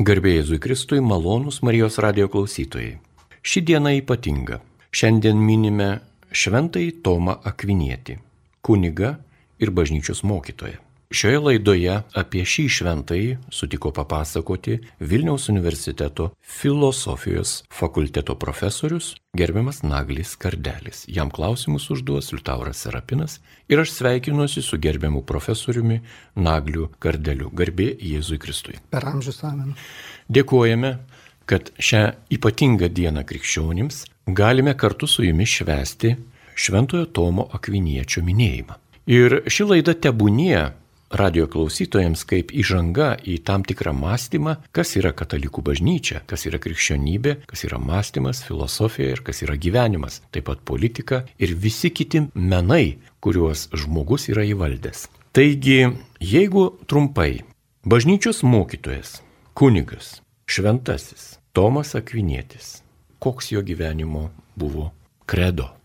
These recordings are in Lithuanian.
Garbėjai Jėzui Kristui, malonūs Marijos radio klausytojai. Ši diena ypatinga. Šiandien minime Šventąjį Tomą Akvinietį, kuniga ir bažnyčios mokytoją. Šioje laidoje apie šį šventąjį sutiko papasakoti Vilniaus universiteto filosofijos fakulteto profesorius gerbiamas Naglis Kardelis. Jam klausimus užduos Liutauras Serapinas ir aš sveikinuosi su gerbiamu profesoriumi Nagliu Kardeliu. Garbė Jėzui Kristui. Per amžius amen. Dėkojame, kad šią ypatingą dieną krikščionims galime kartu su jumis švesti Šventojo Tomo Akviniečio minėjimą. Ir ši laida tebūnie radio klausytojams kaip įžanga į tam tikrą mąstymą, kas yra katalikų bažnyčia, kas yra krikščionybė, kas yra mąstymas, filosofija ir kas yra gyvenimas, taip pat politika ir visi kiti menai, kuriuos žmogus yra įvaldęs. Taigi, jeigu trumpai, bažnyčios mokytojas, kunigas, šventasis, Tomas Akvinietis, koks jo gyvenimo buvo kredo?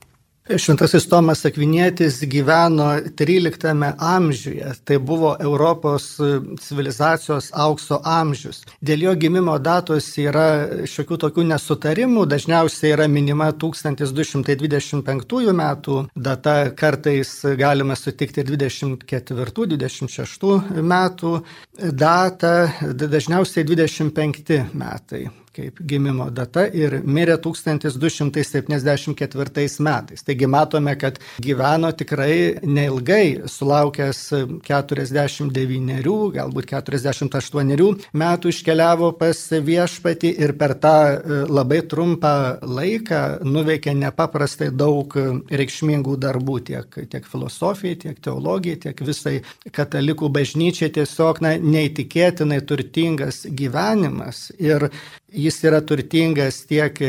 Šventasis Tomas Akvinėtis gyveno 13 amžiuje, tai buvo Europos civilizacijos aukso amžius. Dėl jo gimimo datos yra šiokių tokių nesutarimų, dažniausiai yra minima 1225 metų data, kartais galima sutikti 24-26 metų datą, dažniausiai 25 metai kaip gimimo data ir mirė 1274 metais. Taigi matome, kad gyveno tikrai neilgai, sulaukęs 49, galbūt 48 metų iškeliavo pas viešpatį ir per tą e, labai trumpą laiką nuveikė nepaprastai daug reikšmingų darbų tiek, tiek filosofijai, tiek teologijai, tiek visai katalikų bažnyčiai tiesiog na, neįtikėtinai turtingas gyvenimas. Ir jis yra turtingas tiek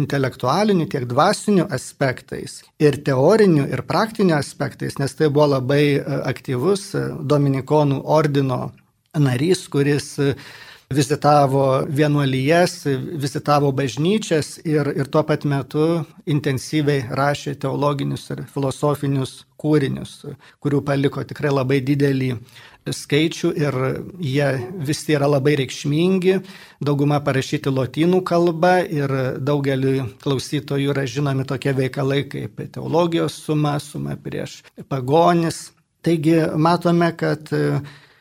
intelektualiniu, tiek dvasiniu aspektais, ir teoriniu, ir praktiniu aspektais, nes tai buvo labai e, aktyvus e, Dominikonų ordino narys, kuris e, vizitavo vienuolijas, vizitavo bažnyčias ir, ir tuo pat metu intensyviai rašė teologinius ir filosofinius kūrinius, kurių paliko tikrai labai didelį skaičių ir jie visi yra labai reikšmingi, dauguma parašyti lotynų kalba ir daugeliu klausytojų yra žinomi tokie veikalai kaip teologijos suma, suma prieš pagonis. Taigi matome, kad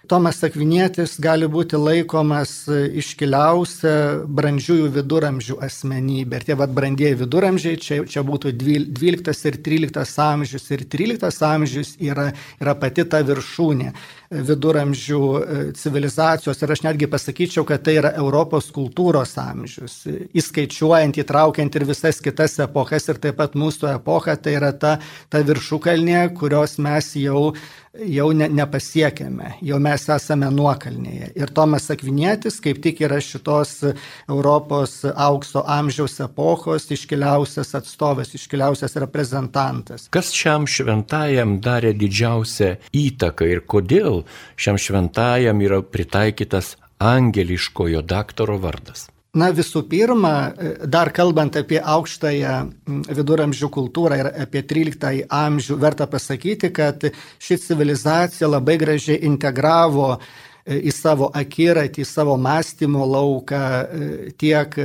Tomas Akvinėtis gali būti laikomas iškiliausia brandžiųjų viduramžių asmenybė. Ir tie vad brandieji viduramžiai, čia, čia būtų 12 ir 13 amžius. Ir 13 amžius yra, yra pati ta viršūnė viduramžių e, civilizacijos ir aš netgi pasakyčiau, kad tai yra Europos kultūros amžius, įskaičiuojant, įtraukiant ir visas kitas epochas ir taip pat mūsų epocha, tai yra ta, ta viršukalnė, kurios mes jau jau ne, nepasiekėme, jau mes esame nuokalnėje. Ir Tomas Akvinėtis kaip tik yra šitos Europos aukso amžiaus epochos iškiliausias atstovas, iškiliausias reprezentantas. Kas šiam šventajam darė didžiausią įtaką ir kodėl šiam šventajam yra pritaikytas angeliškojo daktaro vardas? Na visų pirma, dar kalbant apie aukštąją viduramžių kultūrą ir apie 13 amžių, verta pasakyti, kad ši civilizacija labai gražiai integravo į savo akiratį, į savo mąstymo lauką tiek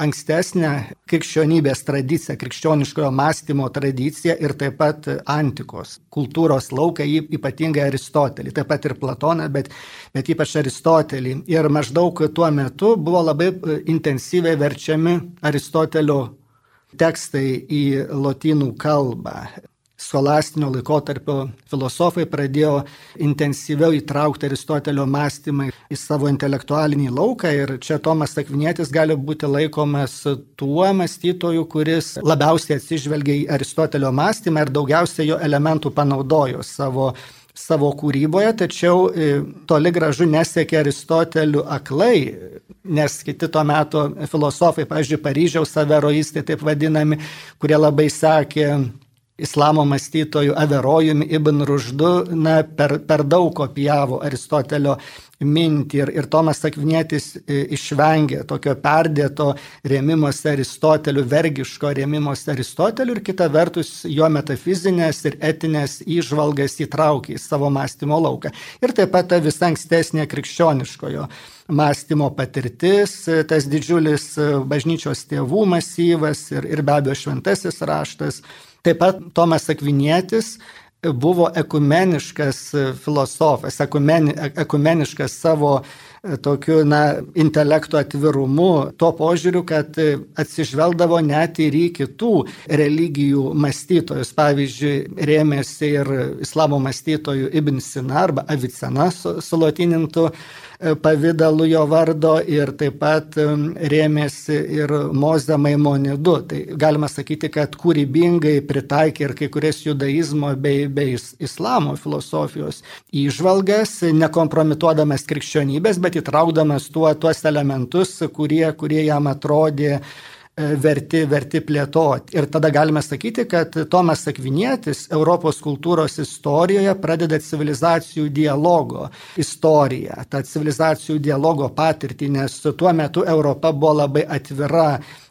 ankstesnę krikščionybės tradiciją, krikščioniškojo mąstymo tradiciją ir taip pat antikos kultūros lauką, ypatingai Aristotelį, taip pat ir Platoną, bet, bet ypač Aristotelį. Ir maždaug tuo metu buvo labai intensyviai verčiami Aristotelio tekstai į lotynų kalbą scholastinio laikotarpio filosofai pradėjo intensyviau įtraukti Aristotelio mąstymą į savo intelektualinį lauką ir čia Tomas Akvinėtis gali būti laikomas tuo mąstytoju, kuris labiausiai atsižvelgia į Aristotelio mąstymą ir daugiausiai jo elementų panaudojo savo savo kūryboje, tačiau e, toli gražu nesiekė Aristoteliu aklai, nes kiti to meto filosofai, pavyzdžiui, Paryžiaus saveroistai taip vadinami, kurie labai sekė islamo mąstytojų Averojumi Ibn Ruždu na, per, per daug kopijavo Aristotelio mintį ir, ir Tomas Akvinėtis išvengė tokio perdėto rėmimosi Aristoteliu, vergiško rėmimosi Aristoteliu ir kita vertus jo metafizinės ir etinės įžvalgas įtraukė į savo mąstymo lauką. Ir taip pat ta visa ankstesnė krikščioniškojo mąstymo patirtis, tas didžiulis bažnyčios tėvų masyvas ir, ir be abejo šventasis raštas. Taip pat Tomas Akvinėtis buvo ekumeniškas filosofas, ekumeni, ekumeniškas savo tokiu, na, intelekto atvirumu, tuo požiūriu, kad atsižvelgdavo net ir į kitų religijų mąstytojus. Pavyzdžiui, rėmėsi ir islamo mąstytojų Ibn Sina arba Avicena sulotinintų E, pavydalu jo vardo ir taip pat e, rėmėsi ir Moze Maimonidu. Tai galima sakyti, kad kūrybingai pritaikė ir kai kurias judaizmo bei, bei islamo filosofijos įžvalgas, nekompromituodamas krikščionybės, bet įtraukdamas tuo, tuos elementus, kurie, kurie jam atrodė E, verti, verti plėtoti. Ir tada galime sakyti, kad Tomas Akvinietis Europos kultūros istorijoje pradeda civilizacijų dialogo istoriją, tą civilizacijų dialogo patirtį, nes tuo metu Europa buvo labai atvira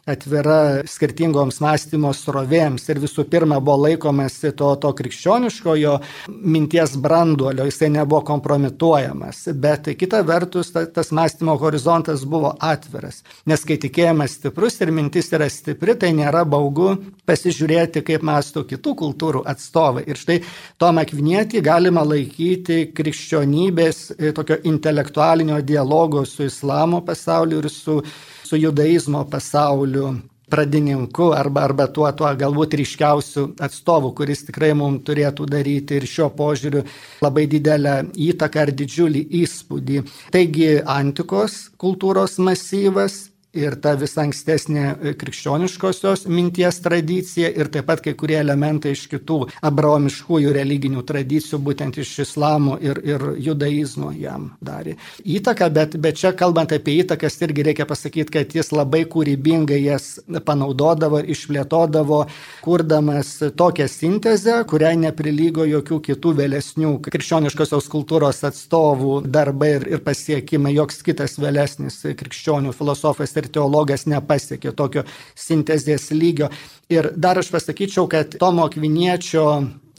atvira skirtingoms mąstymo srovėms. Ir visų pirma buvo laikomasi to, to krikščioniškojo minties branduolio, jisai nebuvo kompromituojamas, bet kita vertus ta, tas mąstymo horizontas buvo atviras, nes kai tikėjimas stiprus ir mintis yra stipri, tai nėra baugu pasižiūrėti, kaip mąsto kitų kultūrų atstovai. Ir štai Tomą Kvinietį galima laikyti krikščionybės e, tokio intelektualinio dialogo su islamo pasauliu ir su su judaizmo pasauliu pradininku arba, arba tuo, tuo galbūt ryškiausiu atstovu, kuris tikrai mums turėtų daryti ir šiuo požiūriu labai didelę įtaką ar didžiulį įspūdį. Taigi antikos kultūros masyvas ir ta visa ankstesnė krikščioniškosios minties tradicija ir taip pat kai kurie elementai iš kitų abraomiškųjų religinių tradicijų, būtent iš islamo ir, ir judaizmo jam darė įtaką, bet, bet čia kalbant apie įtakas irgi reikia pasakyti, kad jis labai kūrybingai jas panaudodavo ir išplėtodavo, kurdamas tokią sintezę, kuriai neprilygo jokių kitų vėlesnių krikščioniškosios kultūros atstovų darbai ir, ir pasiekimai, joks kitas vėlesnis krikščionių filosofas ir teologas nepasiekė tokio sintezės lygio. Ir dar aš pasakyčiau, kad Tomo Akviniečio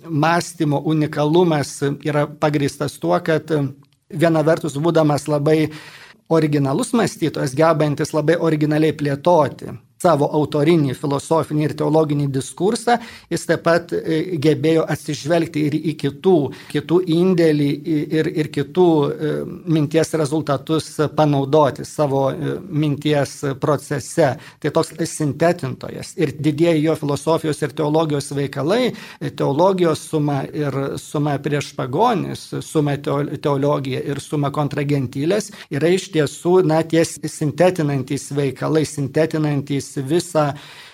mąstymo unikalumas yra pagristas tuo, kad viena vertus būdamas labai originalus mąstytojas, gebantis labai originaliai plėtoti savo autorinį filosofinį ir teologinį diskursą, jis taip pat e, gebėjo atsižvelgti ir į kitų, kitų indėlį ir, ir kitų e, minties rezultatus panaudoti savo e, minties procese. Tai toks sintetintojas. Ir didieji jo filosofijos ir teologijos veikalai, teologijos suma ir suma prieš pagonis, suma teologija ir suma kontragentylės yra iš tiesų, na, ties sintetinantys veikalai, sintetinantys visą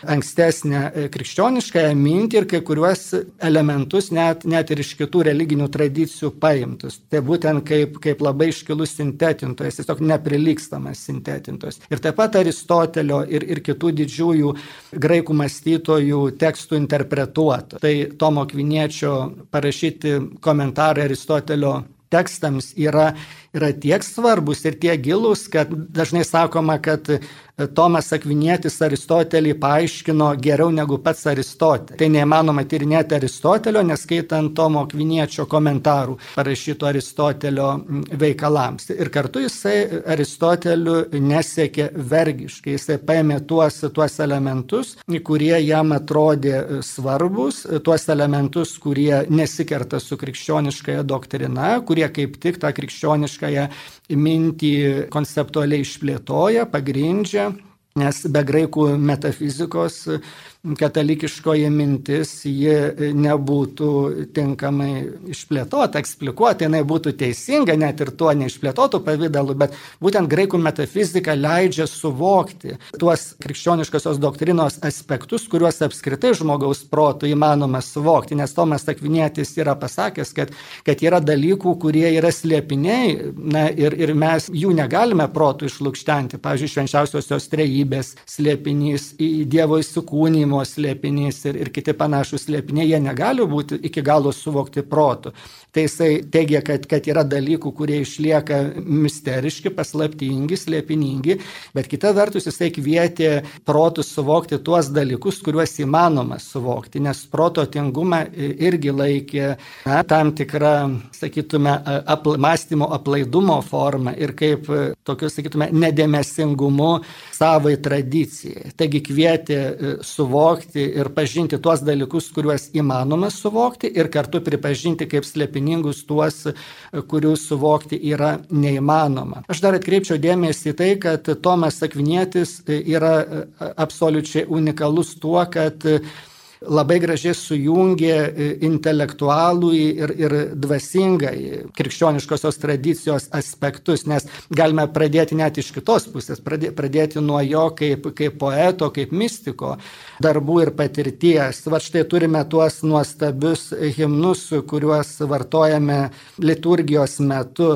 ankstesnę e, krikščioniškąją mintį ir kai kuriuos elementus net, net ir iš kitų religinių tradicijų paimtus. Tai būtent kaip, kaip labai iškilus sintetintojas, tiesiog neprilykstamas sintetintojas. Ir taip pat Aristotelio ir, ir kitų didžiųjų graikų mąstytojų tekstų interpretuotų. Tai Tomo Kviniečio parašyti komentarai Aristotelio tekstams yra, yra tiek svarbus ir tiek gilus, kad dažnai sakoma, kad Tomas Akvinietis Aristotelį paaiškino geriau negu pats Aristotelis. Tai neįmanoma tyrinėti Aristotelio, neskaitant Tomo Akviniečio komentarų parašytų Aristotelio veikalams. Ir kartu jisai Aristoteliu nesiekė vergiškai, jisai paėmė tuos, tuos elementus, kurie jam atrodė svarbus, tuos elementus, kurie nesikerta su krikščioniškąja doktrina, kurie kaip tik tą krikščioniškąją mintį konceptualiai išplėtoja, pagrindžia, nes be graikų metafizikos katalikiškoji mintis, ji nebūtų tinkamai išplėtota, eksplikuota, jinai būtų teisinga net ir tuo neišplėtotų pavydalu, bet būtent graikų metafizika leidžia suvokti tuos krikščioniškosios doktrinos aspektus, kuriuos apskritai žmogaus protų įmanoma suvokti, nes Tomas Akvinėtis yra pasakęs, kad, kad yra dalykų, kurie yra slėpiniai na, ir, ir mes jų negalime protų išlūkštenti. Pavyzdžiui, švenčiausiosios trejybės slėpinys, į Dievo įsikūnymo atleidimo slėpinys ir, ir kiti panašus slėpiniai, jie negali būti iki galo suvokti protų. Tai jisai teigia, kad, kad yra dalykų, kurie išlieka misteriški, paslaptingi, slėpiningi, bet kita vertus jisai kvietė protus suvokti tuos dalykus, kuriuos įmanoma suvokti, nes proto tingumą irgi laikė na, tam tikrą, sakytume, apmąstymo aplaidumo formą ir kaip tokiu, sakytume, nedėmesingumu savai tradicijai. Taigi kvietė suvokti ir pažinti tuos dalykus, kuriuos įmanoma suvokti ir kartu pripažinti kaip slėpinį vieningus tuos, kurių suvokti yra neįmanoma. Aš dar atkreipčiau dėmesį į tai, kad Tomas Akvinėtis yra absoliučiai unikalus tuo, kad labai gražiai sujungė e, intelektualų ir, ir dvasingai krikščioniškosios tradicijos aspektus, nes galime pradėti net iš kitos pusės, pradėti nuo jo kaip, kaip poeto, kaip mystiko darbų ir patirties. Va štai turime tuos nuostabius himnus, kuriuos vartojame liturgijos metu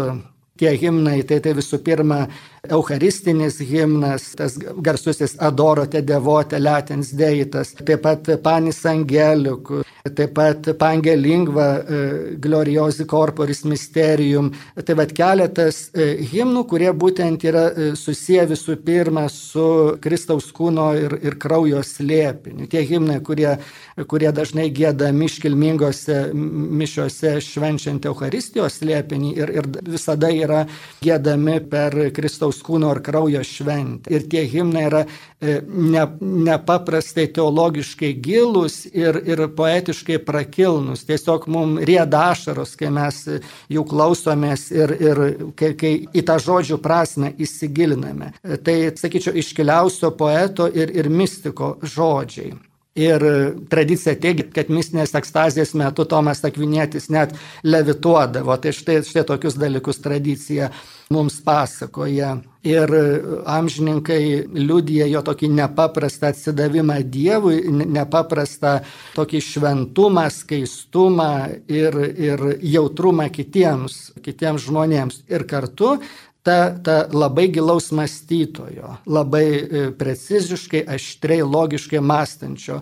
tie himnai, tai tai visų pirma eucharistinis himnas, tas garsusis Adorote devote latens deitas, taip pat Panis Angeliuk, taip pat Pangelingva e, gloriosi corporis mysterium. Tai vad keletas e, himnų, kurie būtent yra e, susiję visų pirma su Kristaus kūno ir, ir kraujo slėpiniu. Tie himnai, kurie, kurie dažnai gėdami iškilmingose mišiose švenčiant Euharistijos slėpinį ir, ir visada yra gėdami per Kristaus Kristaus kūno ir kraujo šventė. Ir tie himnai yra e, ne, nepaprastai teologiškai gilus ir, ir poetiškai prakilnus. Tiesiog mums rieda ašaros, kai mes jų klausomės ir, ir kai, kai į tą žodžių prasme įsigiliname. Tai, sakyčiau, iškiliausio poeto ir, ir mystiko žodžiai. Ir tradicija teigia, kad mistinės ekstazijos metu Tomas Akvinėtis net levituodavo. Tai štai, štai tokius dalykus tradicija mums pasakoja. Ir amžininkai liudija jo tokį nepaprastą atsidavimą Dievui, nepaprastą tokį šventumą, skaistumą ir, ir jautrumą kitiems, kitiems žmonėms. Ir kartu ta, ta labai gilaus mąstytojo, labai e, preciziškai, aštriai, logiškai mąstančio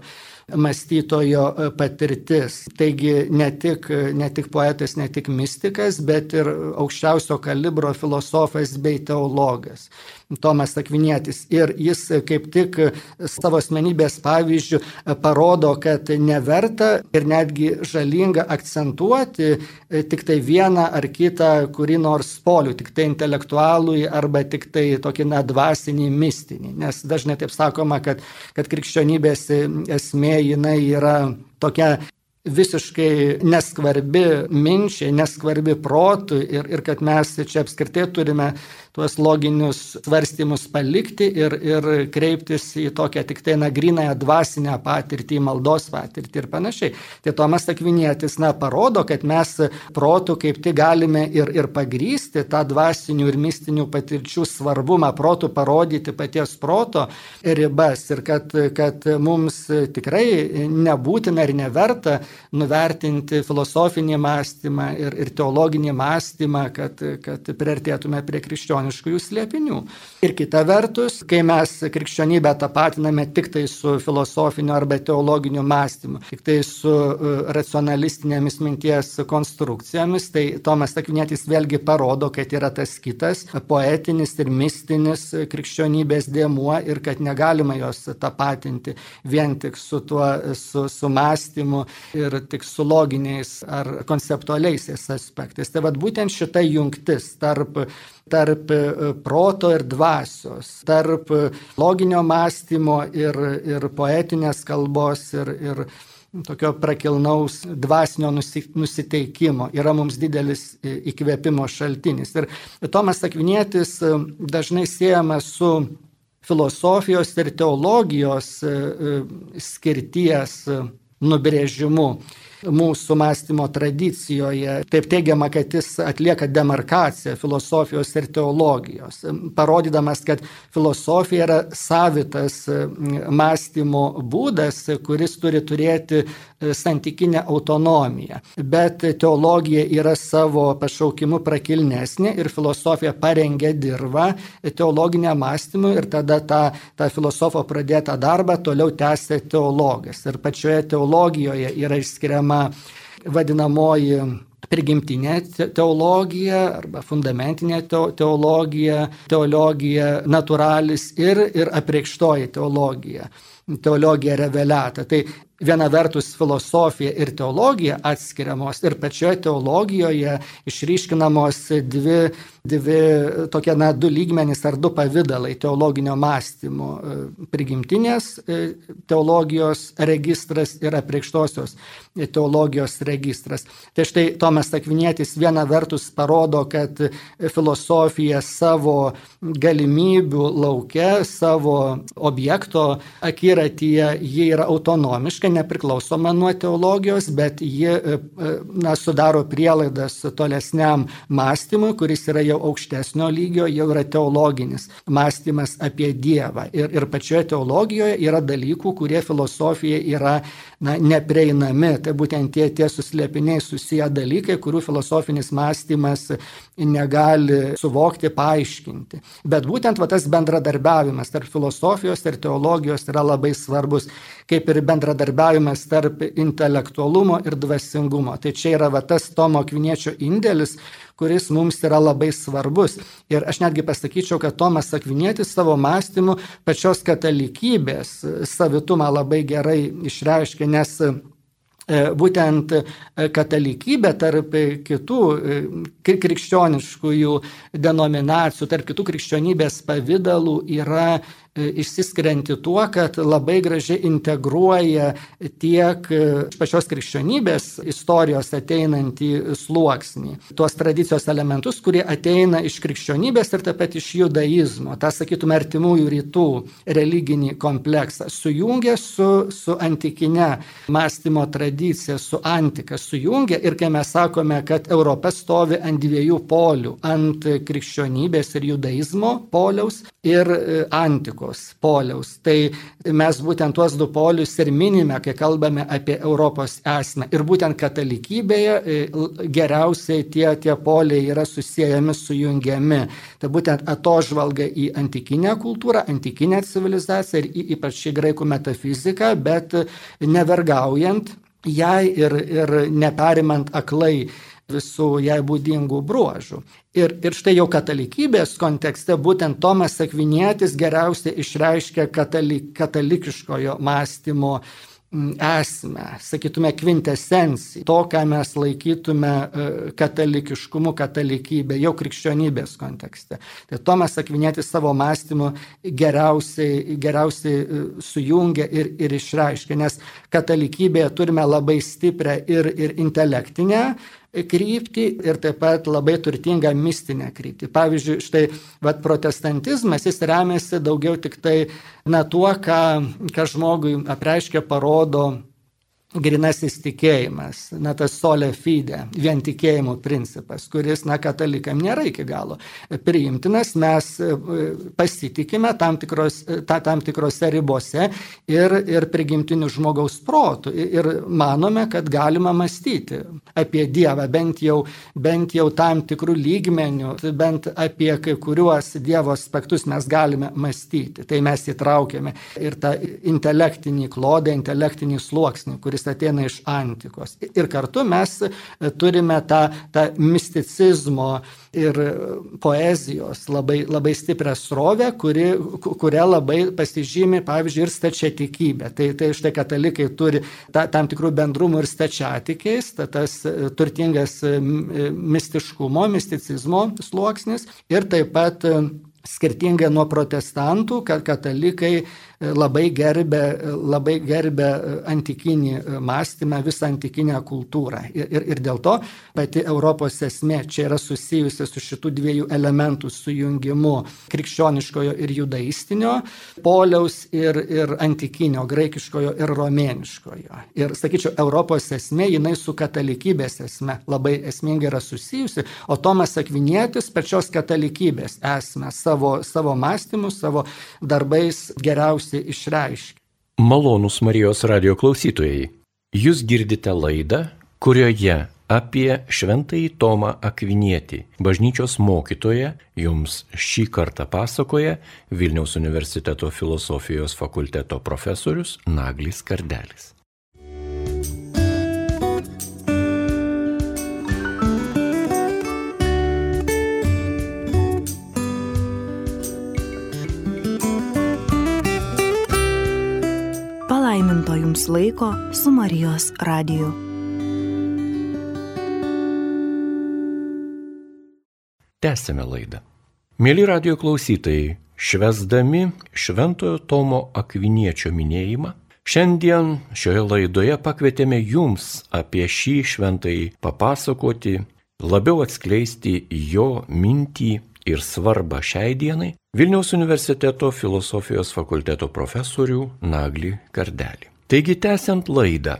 mąstytojo e, patirtis. Taigi ne tik, ne tik poetas, ne tik mystikas, bet ir aukščiausio kalibro filosofas bei teologas. Tomas Akvinėtis. Ir jis kaip tik savo asmenybės pavyzdžių parodo, kad neverta ir netgi žalinga akcentuoti tik tai vieną ar kitą kurį nors polių, tik tai intelektualui arba tik tai tokį na, dvasinį, mistinį. Nes dažnai taip sakoma, kad, kad krikščionybės esmė jinai yra tokia visiškai neskvarbi minčiai, neskvarbi protui ir, ir kad mes čia apskritai turime tuos loginius svarstymus palikti ir, ir kreiptis į tokią tik tai nagrinąją dvasinę patirtį, maldos patirtį ir panašiai. Tai Tomas Akvinėtis, na, parodo, kad mes protų kaip tik galime ir, ir pagrysti tą dvasinių ir mistinių patirčių svarbumą, protų parodyti paties proto ribas ir kad, kad mums tikrai nebūtina ir neverta nuvertinti filosofinį mąstymą ir, ir teologinį mąstymą, kad, kad priartėtume prie krikščionių krikščioniškųjų slėpinių. Ir kita vertus, kai mes krikščionybę tapatiname tik tai su filosofiniu arba teologiniu mąstymu, tik tai su uh, racionalistinėmis minties konstrukcijomis, tai Tomas Akvinėtis vėlgi parodo, kad yra tas kitas poetinis ir mistinis krikščionybės dėmuo ir kad negalima jos tapatinti vien tik su tuo su, su mąstymu ir tik su loginiais ar konceptualiais aspektais. Tai vad būtent šita jungtis tarp tarp e, proto ir dvasios, tarp loginio mąstymo ir, ir poetinės kalbos ir, ir tokio prakilnaus dvasinio nusiteikimo yra mums didelis e, įkvėpimo šaltinis. Ir Tomas Akvinėtis e, dažnai siejamas su filosofijos ir teologijos skirties nubrėžimu. Mūsų mąstymo tradicijoje. Taip teigiama, kad jis atlieka demarkaciją filosofijos ir teologijos, parodydamas, kad filosofija yra savitas mąstymo būdas, kuris turi turėti santykinę autonomiją. Bet teologija yra savo pašaukimu prakilnesnė ir filosofija parengia dirbą teologiniam mąstymui ir tada tą, tą filosofo pradėtą darbą toliau tęsia teologas. Ir pačioje teologijoje yra išskiriama vadinamoji prigimtinė teologija arba fundamentinė teologija, teologija naturalis ir, ir apreikštoji teologija, teologija revelata. Tai viena vertus filosofija ir teologija atskiriamos ir pačioje teologijoje išryškinamos dvi, dvi tokie, na, du lygmenys ar du pavydalai teologinio mąstymo - prigimtinės e, teologijos registras ir apreikštosios teologijos registras. Tai štai Tomas Akvinėtis viena vertus parodo, kad filosofija savo galimybių laukia, savo objekto akiratyje, ji yra autonomiška visiškai nepriklausoma nuo teologijos, bet ji e, e, na, sudaro prielaidas tolesniam mąstymui, kuris yra jau aukštesnio lygio, jau yra teologinis mąstymas apie Dievą. Ir, ir pačioje teologijoje yra dalykų, kurie filosofija yra na, neprieinami. Tai būtent tie, tie suslėpiniai susiję dalykai, kurių filosofinis mąstymas negali suvokti, paaiškinti. Bet būtent va, tas bendradarbiavimas tarp filosofijos ir teologijos yra labai svarbus, kaip ir bendradarbiavimas tarp intelektualumo ir dvasingumo. Tai čia yra va, tas Tomo Kviniečio indėlis, kuris mums yra labai svarbus. Ir aš netgi pasakyčiau, kad Tomas Akvinėtis savo mąstymu pačios katalikybės savitumą labai gerai išreiškia, nes e, būtent e, katalikybė tarp kitų e, krikščioniškųjų denominacijų, tarp kitų krikščionybės pavydalų yra išsiskirianti tuo, kad labai gražiai integruoja tiek iš pačios krikščionybės istorijos ateinantį sluoksnį, tuos tradicijos elementus, kurie ateina iš krikščionybės ir taip pat iš judaizmo, tą sakytume artimųjų rytų religinį kompleksą, sujungia su, su antikine mąstymo tradicija, su antika, sujungia ir kai mes sakome, kad Europa stovi ant dviejų polių, ant krikščionybės ir judaizmo poliaus ir e, antiko Europos poliaus. Tai mes būtent tuos du polius ir minime, kai kalbame apie Europos esmę. Ir būtent katalikybėje e, geriausiai tie, tie poliai yra susijęjami, sujungiami. Tai būtent atožvalga į antikinę kultūrą, antikinę civilizaciją ir ypač į graikų metafiziką, bet nevergaujant jai ir, ir neperimant aklai visų jai būdingų bruožų. Ir, ir štai jau katalikybės kontekste būtent Tomas Akvinėtis geriausiai išreiškia katalik, katalikiškojo mąstymo esmę, sakytume, kvintesenciją, to, ką mes laikytume e, katalikiškumu, katalikybė, jau krikščionybės kontekste. Tai Tomas Akvinėtis savo mąstymu geriausiai, geriausiai e, sujungia ir, ir išreiškia, nes katalikybėje turime labai stiprią ir, ir intelektinę kryptį ir taip pat labai turtingą mistinę kryptį. Pavyzdžiui, štai vat, protestantizmas, jis remiasi daugiau tik tai na, tuo, ką, ką žmogui apreiškia, parodo grinasis tikėjimas, na tas solė fide, vien tikėjimo principas, kuris, na, katalikam nėra iki galo priimtinas, mes e, pasitikime tam, tikros, ta, tam tikrose ribose ir, ir prigimtinių žmogaus protų ir manome, kad galima mąstyti apie Dievą, bent jau, bent jau tam tikrų lygmenių, bent apie kai kuriuos Dievo aspektus mes galime mąstyti. Tai mes įtraukėme ir tą intelektinį klodą, intelektinį sluoksnį, kuris ateina iš antikos. Ir kartu mes turime tą, tą misticizmo ir poezijos labai, labai stiprią srovę, kuri, kuria labai pasižymi, pavyzdžiui, ir stačiatikybė. Tai, tai štai katalikai turi ta, tam tikrų bendrumų ir stačiatikiais, ta, tas turtingas mistiškumo, misticizmo sluoksnis ir taip pat skirtingai nuo protestantų, kad katalikai labai gerbė, labai gerbė antikinį mąstymą, visą antikinę kultūrą. Ir, ir, ir dėl to pati Europos esmė čia yra susijusi su šitų dviejų elementų sujungimu - krikščioniškojo ir judaistinio, poliaus ir, ir antikinio, graikiškojo ir romėniškojo. Ir, sakyčiau, Europos esmė, jinai su katalikybės esmė labai esmingai yra susijusi, o Tomas Akvinietis pačios katalikybės esmę savo, savo mąstymu, savo darbais geriausiai išreiškia. Malonus Marijos radio klausytojai, jūs girdite laidą, kurioje apie šventąjį Tomą Akvinietį, bažnyčios mokytoją, jums šį kartą pasakoja Vilniaus universiteto filosofijos fakulteto profesorius Naglis Kardelis. Jums laiko su Marijos radiju. Tęsėme laidą. Mėly radio klausytojai, švesdami Šventojo Tomo Akviniečio minėjimą, šiandien šioje laidoje pakvietėme jums apie šį šventąjį papasakoti, labiau atskleisti jo mintį ir svarbą šiai dienai Vilniaus universiteto filosofijos fakulteto profesorių Naglį Kardelį. Taigi, tęsiant laidą,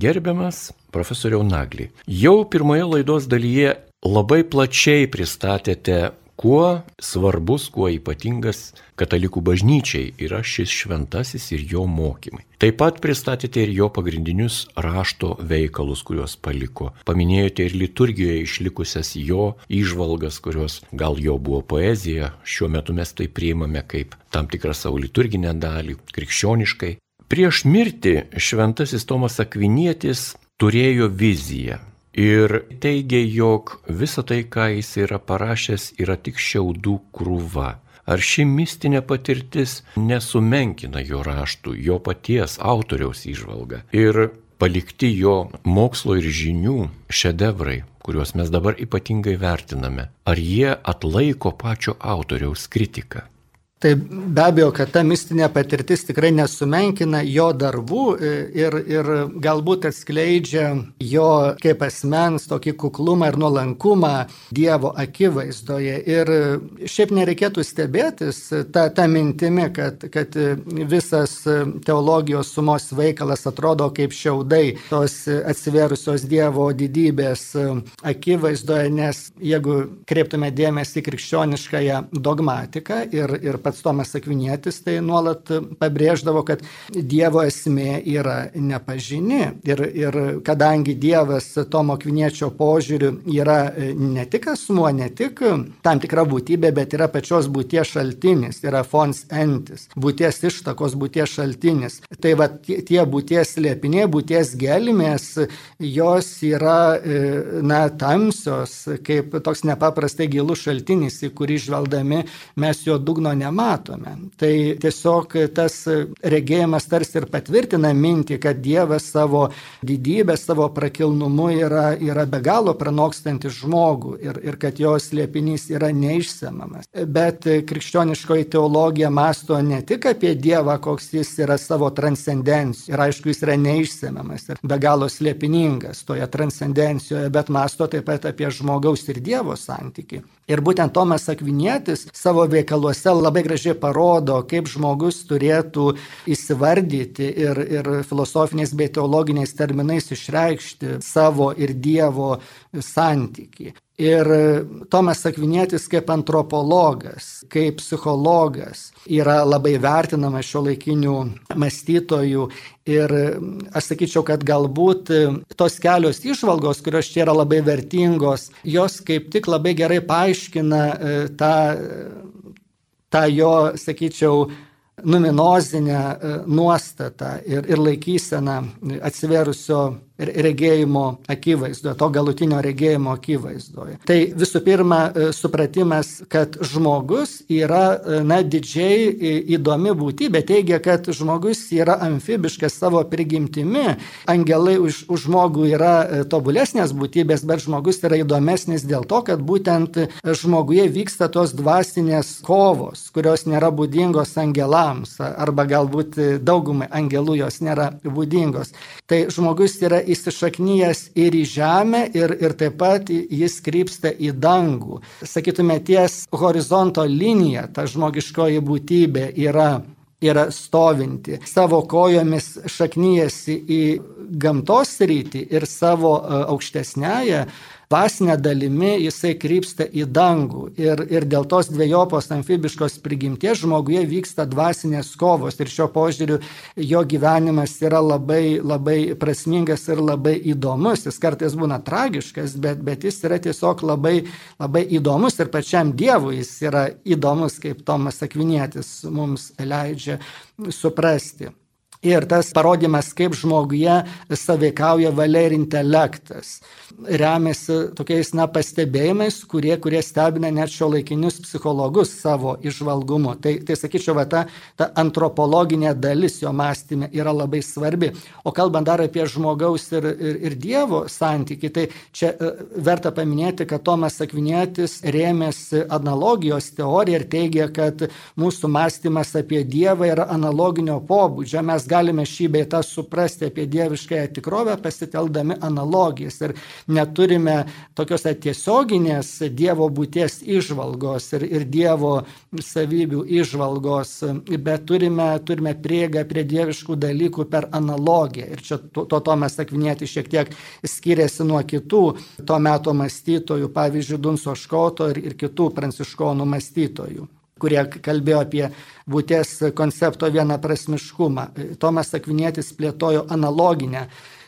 gerbiamas profesoriau Naglį, jau pirmoje laidos dalyje labai plačiai pristatėte kuo svarbus, kuo ypatingas katalikų bažnyčiai yra šis šventasis ir jo mokymai. Taip pat pristatėte ir jo pagrindinius rašto veikalus, kuriuos paliko. Paminėjote ir liturgijoje išlikusias jo išvalgas, kurios gal jo buvo poezija, šiuo metu mes tai priimame kaip tam tikrą savo liturginę dalį, krikščioniškai. Prieš mirtį šventasis Tomas Akvinietis turėjo viziją ir teigia, jog visa tai, ką jis yra parašęs, yra tik šiaudų krūva. Ar ši mistinė patirtis nesumenkina jo raštų, jo paties autoriaus išvalgą ir palikti jo mokslo ir žinių šedevrai, kuriuos mes dabar ypatingai vertiname, ar jie atlaiko pačio autoriaus kritiką? Tai be abejo, kad ta mistinė patirtis tikrai nesumenkina jo darbų e, ir, ir galbūt atskleidžia jo kaip asmens tokį kuklumą ir nuolankumą Dievo akivaizdoje. Ir šiaip nereikėtų stebėtis tą, tą mintimį, kad, kad visas teologijos sumos veikalas atrodo kaip šiaudai tos atsiverusios Dievo didybės akivaizdoje, nes jeigu kreiptume dėmesį krikščioniškąją dogmatiką ir, ir pats pats Tomas Akvinietis tai nuolat pabrėždavo, kad Dievo esmė yra nepažini. Ir, ir kadangi Dievas Tomo Akviniečio požiūriu yra ne tik asmuo, ne tik tam tikra būtybė, bet yra pačios būties šaltinis, yra fons entis, būties ištakos būties šaltinis. Tai va tie būties slėpiniai, būties gelmės, jos yra, na, tamsios, kaip toks nepaprastai gilus šaltinis, į kurį žvelgdami mes jo dugno nematome matome. Tai tiesiog tas regėjimas tarsi ir patvirtina mintį, kad Dievas savo didybę, savo prakilnumu yra, yra be galo pranokstantis žmogų ir, ir kad jos liepinys yra neišsemamas. Bet krikščioniškoji teologija masto ne tik apie Dievą, koks jis yra savo transcendencijų ir aišku, jis yra neišsemamas ir be galo slėpiningas toje transcendencijoje, bet masto taip pat apie žmogaus ir Dievo santyki. Ir būtent Tomas Akvinietis savo veikaluose labai gražiai parodo, kaip žmogus turėtų įsivardyti ir, ir filosofiniais bei teologiniais terminais išreikšti savo ir Dievo santyki. Ir Tomas Akvinietis kaip antropologas, kaip psichologas yra labai vertinamas šio laikinių mąstytojų. Ir aš sakyčiau, kad galbūt tos kelios išvalgos, kurios čia yra labai vertingos, jos kaip tik labai gerai paaiškina e, tą, tą jo, sakyčiau, numinozinę e, nuostatą ir, ir laikyseną atsiverusio regėjimo akivaizdoje, to galutinio regėjimo akivaizdoje. Tai visų pirma, e, supratimas, kad žmogus yra, e, na, didžiai įdomi būtybė, teigia, kad žmogus yra amfibiškas savo prigimtimi, angelai už, už žmogų yra e, tobulesnės būtybės, bet žmogus yra įdomesnis dėl to, kad būtent žmoguje vyksta tos dvasinės kovos, kurios nėra būdingos angelams, arba galbūt daugumai angelų jos nėra būdingos. Tai žmogus yra įsišaknyjęs ir į žemę, ir, ir taip pat jis krypsta į dangų. Sakytume, ties horizonto linija ta žmogiškoji būtybė yra yra stovinti, savo kojomis šaknyjasi į gamtos rytį ir savo e, aukštesnėje dvasinė dalimi jisai krypsta į dangų. Ir, ir dėl tos dviejopos amfibiškos prigimties žmoguje vyksta dvasinės kovos. Ir šio požiūriu jo gyvenimas yra labai, labai prasmingas ir labai įdomus. Jis kartais būna tragiškas, bet, bet jis yra tiesiog labai, labai įdomus ir pačiam Dievui jis yra įdomus, kaip Tomas Akvinėtis mums leidžia suprasti. Ir tas parodimas, kaip žmoguje saveikauja valia ir intelektas remiasi tokiais na, pastebėjimais, kurie, kurie stebina net šio laikinius psichologus savo išvalgumu. Tai, tai sakyčiau, va, ta, ta antropologinė dalis jo mąstymė yra labai svarbi. O kalbant dar apie žmogaus ir, ir, ir Dievo santyki, tai čia uh, verta paminėti, kad Tomas Akvinėtis rėmėsi analogijos teoriją ir teigia, kad mūsų mąstymas apie Dievą yra analoginio pobūdžio. Mes galime šį beitą suprasti apie dieviškąją tikrovę pasiteldami analogijas. Ir neturime tokios tiesioginės Dievo būties išvalgos ir, ir Dievo savybių išvalgos, bet turime, turime prieigą prie dieviškų dalykų per analogiją. Ir čia to, to Tomas Akvinėtis šiek tiek skiriasi nuo kitų to meto mąstytojų, pavyzdžiui, Dunso Škoto ir, ir kitų pranciškonų mąstytojų kurie kalbėjo apie būties koncepto vienaprasmiškumą. Tomas Akvinėtis plėtojo analoginę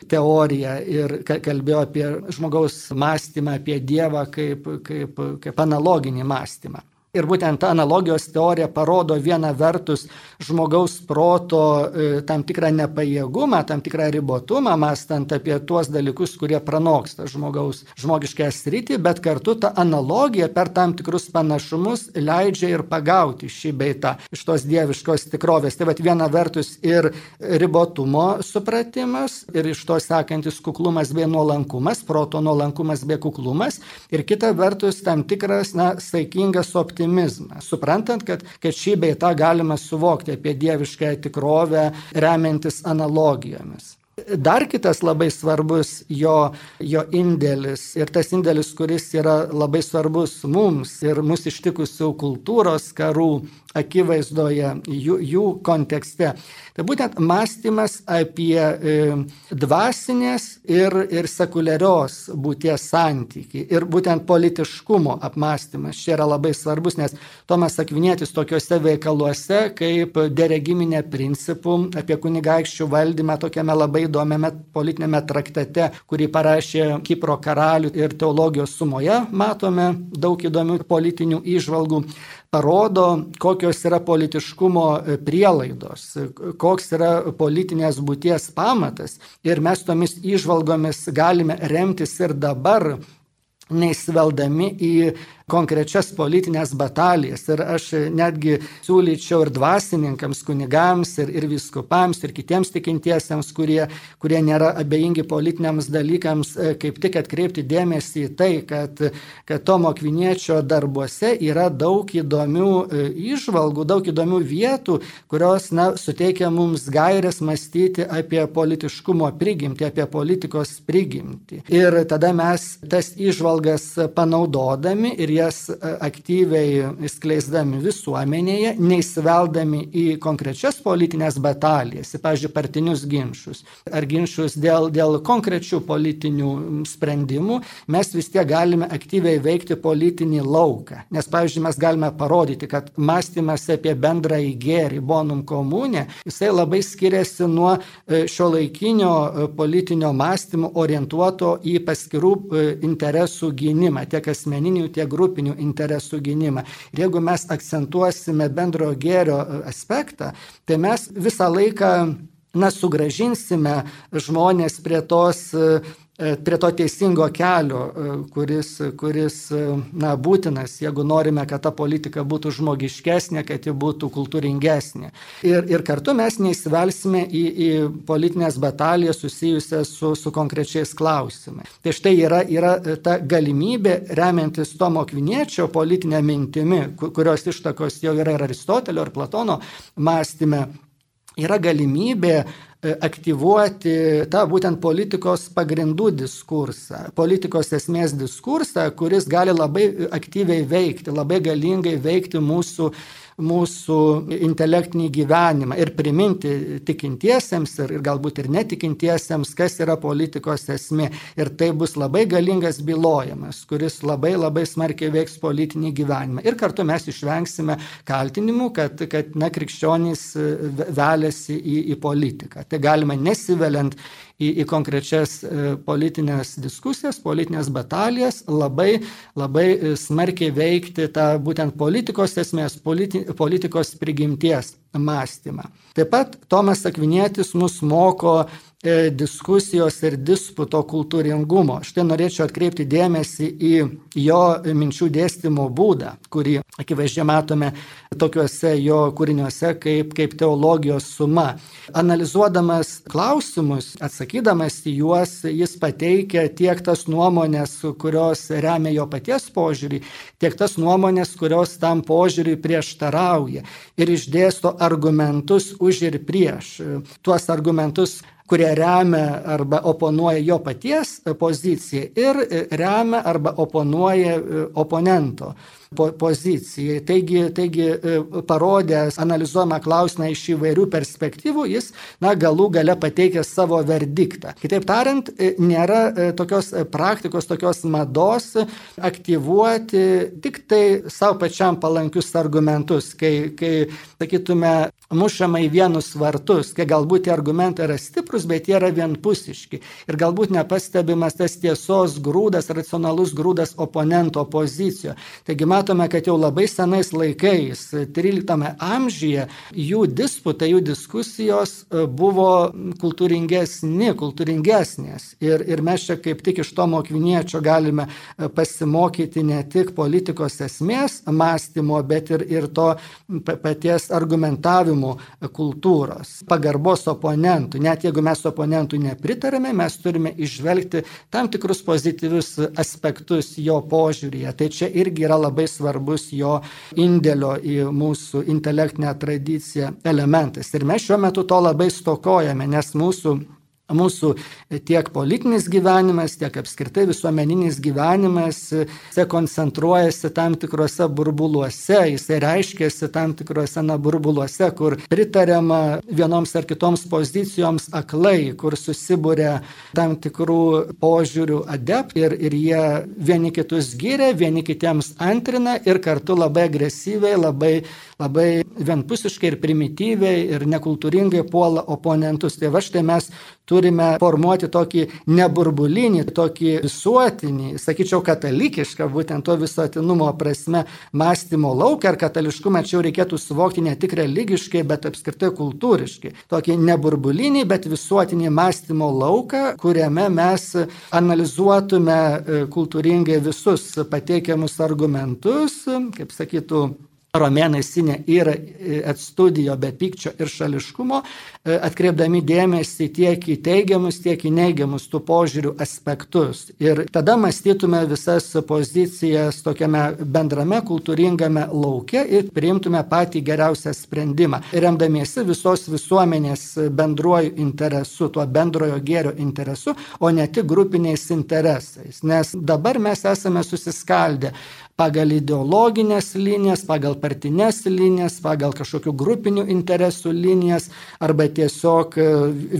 teoriją ir kalbėjo apie žmogaus mąstymą, apie Dievą kaip, kaip, kaip analoginį mąstymą. Ir būtent ta analogijos teorija parodo viena vertus žmogaus proto e, tam tikrą nepajėgumą, tam tikrą ribotumą, mastant apie tuos dalykus, kurie pranoksta žmogaus žmogišką sritį, bet kartu ta analogija per tam tikrus panašumus leidžia ir pagauti šį beitą iš tos dieviškos tikrovės. Tai vad viena vertus ir ribotumo supratimas, ir iš to sekantis kuklumas bei nuolankumas, proto nuolankumas bei kuklumas, ir kita vertus tam tikras, na, saikingas optimizmas optimizmą, suprantant, kad, kad šį beitą galima suvokti apie dievišką tikrovę remiantis analogijomis. Dar kitas labai svarbus jo, jo indėlis ir tas indėlis, kuris yra labai svarbus mums ir mūsų ištikusių kultūros karų akivaizdoje, jų, jų kontekste. Tai būtent mąstymas apie e, dvasinės ir, ir sekuliarios būties santyki ir būtent politiškumo apmąstymas čia yra labai svarbus, nes Tomas Akvinėtis tokiuose veikaluose kaip deregiminė principų apie kunigaikščių valdymą tokiame labai įdomiame politinėme traktate, kurį parašė Kipro karalių ir teologijos sumoje, matome daug įdomių politinių įžvalgų parodo, kokios yra politiškumo e, prielaidos, koks yra politinės būties pamatas. Ir mes tomis išvalgomis galime remtis ir dabar, neįsveldami į konkrečias politinės batalijas. Ir aš netgi siūlyčiau ir dvasininkams, kunigams, ir, ir viskupams, ir kitiems tikintiesiems, kurie, kurie nėra abejingi politiniams dalykams, e, kaip tik atkreipti dėmesį į tai, kad, kad Tomo Kviniečio darbuose yra daug įdomių išvalgų, e, daug įdomių vietų, kurios na, suteikia mums gairias mąstyti apie politiškumo prigimtį, apie politikos prigimtį. Ir tada mes tas išvalgas panaudodami ir jas e, aktyviai skleisdami visuomenėje, neįsiveldami į konkrečias politinės batalijas, į, pavyzdžiui, partinius ginčius ar ginčius dėl, dėl konkrečių politinių sprendimų, mes vis tiek galime aktyviai veikti politinį lauką. Nes, pavyzdžiui, mes galime parodyti, kad mąstymas apie bendrąjį gėrį, bonum komunė, jisai labai skiriasi nuo e, šio laikinio e, politinio mąstymo orientuoto į paskirų interesų gynimą, tiek asmeninių, tiek grupinių grupinių interesų gynimą. Ir jeigu mes akcentuosime bendrojo gėrio aspektą, tai mes visą laiką na, sugražinsime žmonės prie tos E, prie to teisingo kelio, e, kuris, kuris e, na, būtinas, jeigu norime, kad ta politika būtų žmogiškesnė, kad ji būtų kultūringesnė. Ir, ir kartu mes neįsivelsime į, į politinės batalijas susijusias su, su konkrečiais klausimais. Tai štai yra, yra ta galimybė, remiantis Tomo Kviniečio politinę mintimi, kurios ištakos jau yra ir Aristotelio, ir Platono mąstyme, yra galimybė E, aktyvuoti tą būtent politikos pagrindų diskursą, politikos esmės diskursą, kuris gali labai aktyviai veikti, labai galingai veikti mūsų mūsų intelektinį gyvenimą ir priminti tikintiesiems ir, ir galbūt ir netikintiesiems, kas yra politikos esmė. Ir tai bus labai galingas bylojimas, kuris labai labai smarkiai veiks politinį gyvenimą. Ir kartu mes išvengsime kaltinimų, kad, kad na, krikščionys velėsi į, į politiką. Tai galima nesiveliant į, į konkrečias e, politinės diskusijas, politinės batalijas, labai, labai e, smarkiai veikti tą būtent politikos esmės, politi, politikos prigimties mąstymą. Taip pat Tomas Akvinėtis mus moko E, diskusijos ir disputo kultūringumo. Štai norėčiau atkreipti dėmesį į jo minčių dėstymo būdą, kurį akivaizdžiai matome tokiuose jo kūriniuose kaip, kaip teologijos suma. Analizuodamas klausimus, atsakydamas į juos, jis pateikia tiek tas nuomonės, kurios remia jo paties požiūrį, tiek tas nuomonės, kurios tam požiūriui prieštarauja ir išdėsto argumentus už ir prieš. Tuos argumentus kurie remia arba oponuoja jo paties poziciją ir remia arba oponuoja e, oponento po, pozicijai. Taigi, taigi e, parodęs, analizuojama klausimą iš įvairių perspektyvų, jis na, galų gale pateikia savo verdiktą. Kitaip tariant, e, nėra e, tokios praktikos, tokios mados aktyvuoti tik tai savo pačiam palankius argumentus, kai, kai sakytume, mušama į vienus vartus, kai galbūt tie argumentai yra stiprus, bet jie yra vienpusiški. Ir galbūt nepastebimas tas tiesos grūdas, racionalus grūdas oponento pozicijoje. Taigi, matome, kad jau labai senais laikais, 13 amžiuje, jų disputai, jų diskusijos e, buvo kultūringesni, kultūringesnės. Ir, ir mes čia kaip tik iš Tomo Kviniečio galime e, pasimokyti ne tik politikos esmės mąstymo, bet ir, ir to paties argumentavimo kultūros, pagarbos oponentų. Net jeigu mes oponentui nepritarėme, mes turime išvelgti tam tikrus pozityvius aspektus jo požiūrėje. Tai čia irgi yra labai svarbus jo indėlio į mūsų intelektinę tradiciją elementas. Ir mes šiuo metu to labai stokojame, nes mūsų Mūsų tiek politinis gyvenimas, tiek apskritai visuomeninis gyvenimas, jisai koncentruojasi tam tikrose burbuluose, jisai reiškiasi tam tikrose na, burbuluose, kur pritariama vienoms ar kitoms pozicijoms aklai, kur susibūrė tam tikrų požiūrių adept ir, ir jie vieni kitus gyrė, vieni kitiems antrina ir kartu labai agresyviai, labai, labai vienpusiškai ir primityviai ir nekultūringai puola oponentus. Tai va štai mes turime formuoti tokį neburbulinį, tokį visuotinį, sakyčiau, katalikišką, būtent to visuotinumo prasme, mąstymo lauką ir katališkumą čia reikėtų suvokti ne tik religiškai, bet apskritai kultūriškai. Tokį neburbulinį, bet visuotinį mąstymo lauką, kuriame mes analizuotume e, kultūringai visus pateikiamus argumentus, kaip sakytų, romėnai sinė yra et studijo be pykčio ir šališkumo, e, atkreipdami dėmesį tiek į teigiamus, tiek į neigiamus tų požiūrių aspektus. Ir tada mąstytume visas pozicijas tokiame bendrame kultūringame lauke ir priimtume patį geriausią sprendimą, remdamiesi visos visuomenės bendruoju interesu, tuo bendrojo gėrio interesu, o ne tik grupiniais interesais. Nes dabar mes esame susiskaldę pagal ideologinės linijas, pagal partinės linijas, pagal kažkokių grupinių interesų linijas, arba tiesiog e,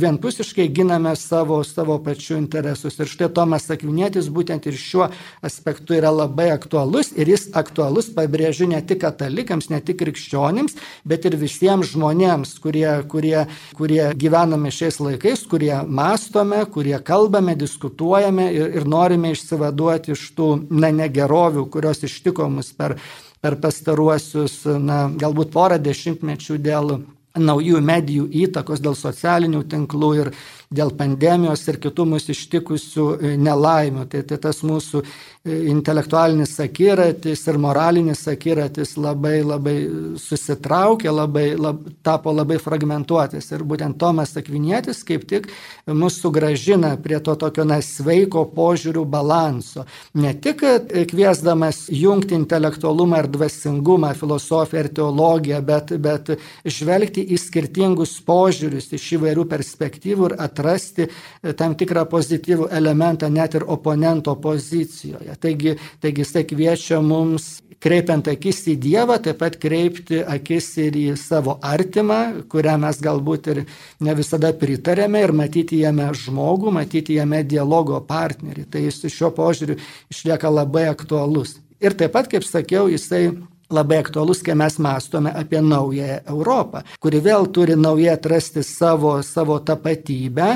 vienpusiškai giname savo, savo pačių interesus. Ir štai Tomas Akvinėtis būtent ir šiuo aspektu yra labai aktualus ir jis aktualus, pabrėžiu, ne tik katalikams, ne tik krikščionims, bet ir visiems žmonėms, kurie, kurie, kurie gyvename šiais laikais, kurie mastome, kurie kalbame, diskutuojame ir, ir norime išsivaduoti iš tų na, negerovių, kurios ištiko mus per, per pastaruosius, na, galbūt porą dešimtmečių dėl naujų medijų įtakos, dėl socialinių tinklų ir dėl pandemijos ir kitų mūsų ištikusių e, nelaimių. Tai, tai tas mūsų e, intelektualinis akiratis ir moralinis akiratis labai labai susitraukė, labai, lab, tapo labai fragmentuotis. Ir būtent Tomas Akvinietis kaip tik mus sugražina prie to tokio na, sveiko požiūrių balanso. Ne tik kviesdamas jungti intelektualumą ir dvasingumą, filosofiją ir teologiją, bet, bet žvelgti į skirtingus požiūrius iš įvairių perspektyvų ir atrasti atrasti e, tam tikrą pozityvų elementą net ir oponento pozicijoje. Taigi, taigi jisai kviečia mums, kreipiant akis į Dievą, taip pat kreipti akis ir į savo artimą, kurią mes galbūt ir ne visada pritarėme ir matyti jame žmogų, matyti jame dialogo partnerį. Tai jis šiuo požiūriu išlieka labai aktualus. Ir taip pat, kaip sakiau, jisai labai aktualus, kai mes mąstome apie naująją Europą, kuri vėl turi naujai atrasti savo, savo tapatybę,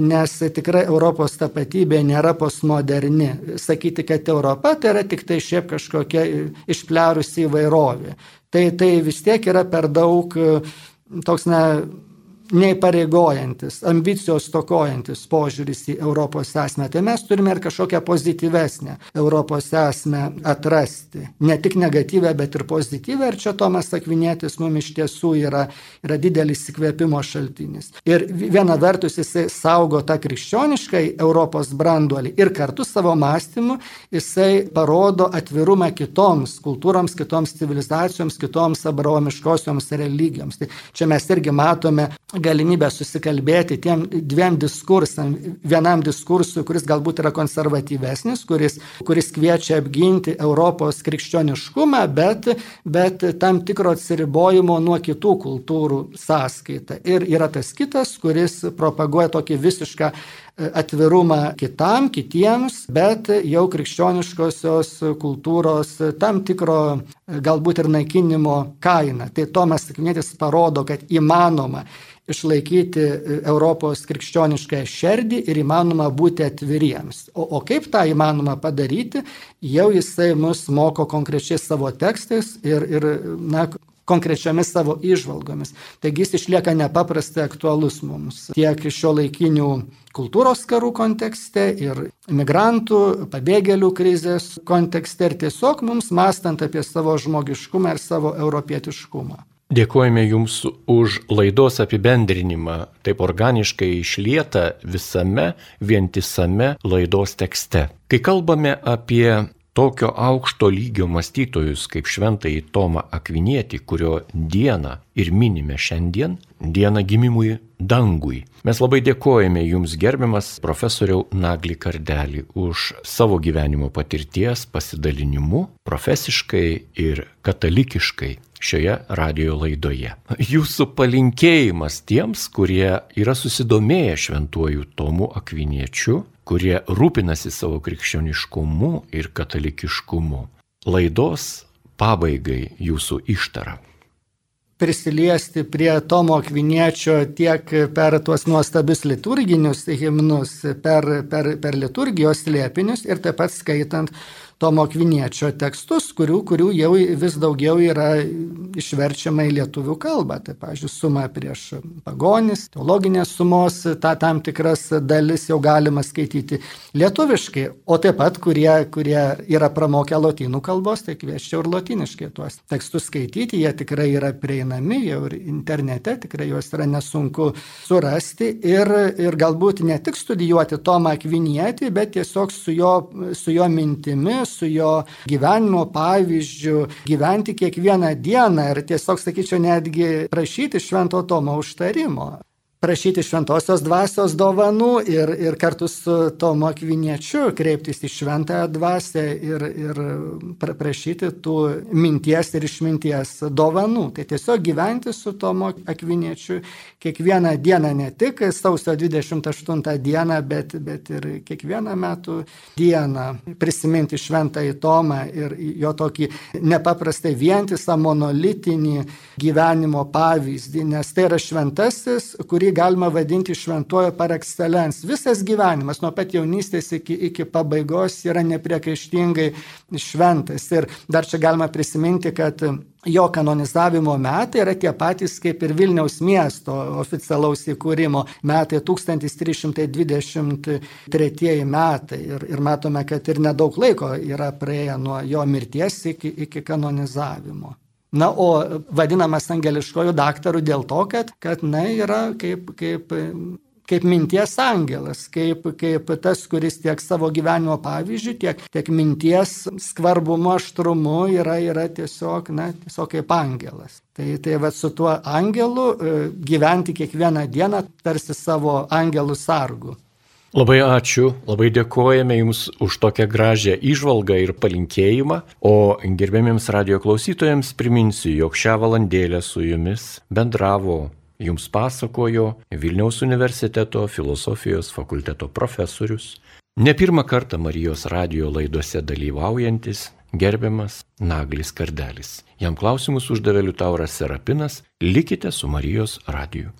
nes tikrai Europos tapatybė nėra postmoderni. Sakyti, kad Europa tai yra tik tai šiaip kažkokia išpliarusi įvairovė. Tai, tai vis tiek yra per daug toks, na, neįpareigojantis, ambicijos tokojantis požiūris į Europos esmę. Tai mes turime ir kažkokią pozityvesnę Europos esmę atrasti. Ne tik negatyvę, bet ir pozityvę. Ir čia Tomas Akvinėtis mums iš tiesų yra, yra didelis įkvėpimo šaltinis. Ir viena vertus jisai saugo tą krikščioniškai Europos branduolį ir kartu savo mąstymu jisai parodo atvirumą kitoms kultūroms, kitoms civilizacijoms, kitoms abraomiškosioms religijoms. Tai čia mes irgi matome galimybę susikalbėti tiem dviem diskursam. Vienam diskursui, kuris galbūt yra konservatyvesnis, kuris, kuris kviečia apginti Europos krikščioniškumą, bet, bet tam tikro atsiribojimo nuo kitų kultūrų sąskaita. Ir yra tas kitas, kuris propaguoja tokį visišką atvirumą kitam, kitiems, bet jau krikščioniškosios kultūros tam tikro galbūt ir naikinimo kaina. Tai Tomas Akvinėtis parodo, kad įmanoma išlaikyti Europos krikščionišką šerdį ir įmanoma būti atviriems. O, o kaip tą įmanoma padaryti, jau jisai mus moko konkrečiai savo tekstais ir, ir na, konkrečiomis savo išvalgomis. Taigi jis išlieka nepaprastai aktualus mums tiek šio laikinių kultūros karų kontekste ir migrantų, pabėgėlių krizės kontekste ir tiesiog mums mastant apie savo žmogiškumą ir savo europietiškumą. Dėkojame Jums už laidos apibendrinimą, taip organiškai išlieta visame vientisame laidos tekste. Kai kalbame apie tokio aukšto lygio mąstytojus kaip šventąjį Tomą Akvinietį, kurio dieną ir minime šiandien, dieną gimimui dangui. Mes labai dėkojame Jums gerbiamas profesoriau Nagli Kardelį už savo gyvenimo patirties pasidalinimu profesiškai ir katalikiškai šioje radio laidoje. Jūsų palinkėjimas tiems, kurie yra susidomėję šventuoju Tomu Akviniečiu, kurie rūpinasi savo krikščioniškumu ir katalikiškumu. Laidos pabaigai jūsų ištara prisiliesti prie Tomo Akviniečio tiek per tuos nuostabius liturginius himnus, per, per, per liturgijos liepinius ir taip pat skaitant Tomo Kviniečio tekstus, kurių, kurių jau vis daugiau yra išverčiama į lietuvių kalbą. Tai, pavyzdžiui, suma prieš pagonis, teologinės sumos, ta tam tikras dalis jau galima skaityti lietuviškai, o taip pat, kurie, kurie yra pramokę lotynų kalbos, tai kvieščiau ir lotiniškai tuos tekstus skaityti, jie tikrai yra prieinami, jau ir internete tikrai juos yra nesunku surasti ir, ir galbūt ne tik studijuoti Tomą Kvinietį, bet tiesiog su jo, su jo mintimis, su jo gyvenimo pavyzdžiu, gyventi kiekvieną dieną ir tiesiog, sakyčiau, netgi prašyti švento Tomo užtarimo prašyti šventosios dvasios dovanų ir, ir kartu su Tomu Akviniečiu kreiptis į šventąją dvasę ir, ir prašyti tų minties ir išminties dovanų. Tai tiesiog gyventi su Tomu Akviniečiu kiekvieną dieną, ne tik sausio 28 dieną, bet, bet ir kiekvieną metų dieną prisiminti šventąjį Tomą ir jo tokį nepaprastai vientisą monolitinį gyvenimo pavyzdį, nes tai yra šventasis, kurį jį galima vadinti šventuoju par excellence. Visas gyvenimas nuo pat jaunystės iki, iki pabaigos yra nepriekaištingai šventas. Ir dar čia galima prisiminti, kad jo kanonizavimo metai yra tie patys kaip ir Vilniaus miesto oficialaus įkūrimo metai 1323 metai. Ir, ir matome, kad ir nedaug laiko yra praėję nuo jo mirties iki, iki kanonizavimo. Na, o vadinamas angeliškojų daktarų dėl to, kad, kad na, yra kaip, kaip kaip minties angelas, kaip, kaip tas, kuris tiek savo gyvenimo pavyzdžių, tiek, tiek minties skvarbumo, aštrumu yra, yra tiesiog, na, tiesiog kaip angelas. Tai, tai va su tuo angelu e, gyventi kiekvieną dieną tarsi savo angelų sargu. Labai ačiū, labai dėkojame Jums už tokią gražią išvalgą ir palinkėjimą, o gerbėmiems radio klausytojams priminsiu, jog šią valandėlę su Jumis bendravo Jums pasakojo Vilniaus universiteto filosofijos fakulteto profesorius, ne pirmą kartą Marijos radio laidose dalyvaujantis gerbiamas Naglis Kardelis. Jam klausimus uždavė Liutauras Serapinas, likite su Marijos radiju.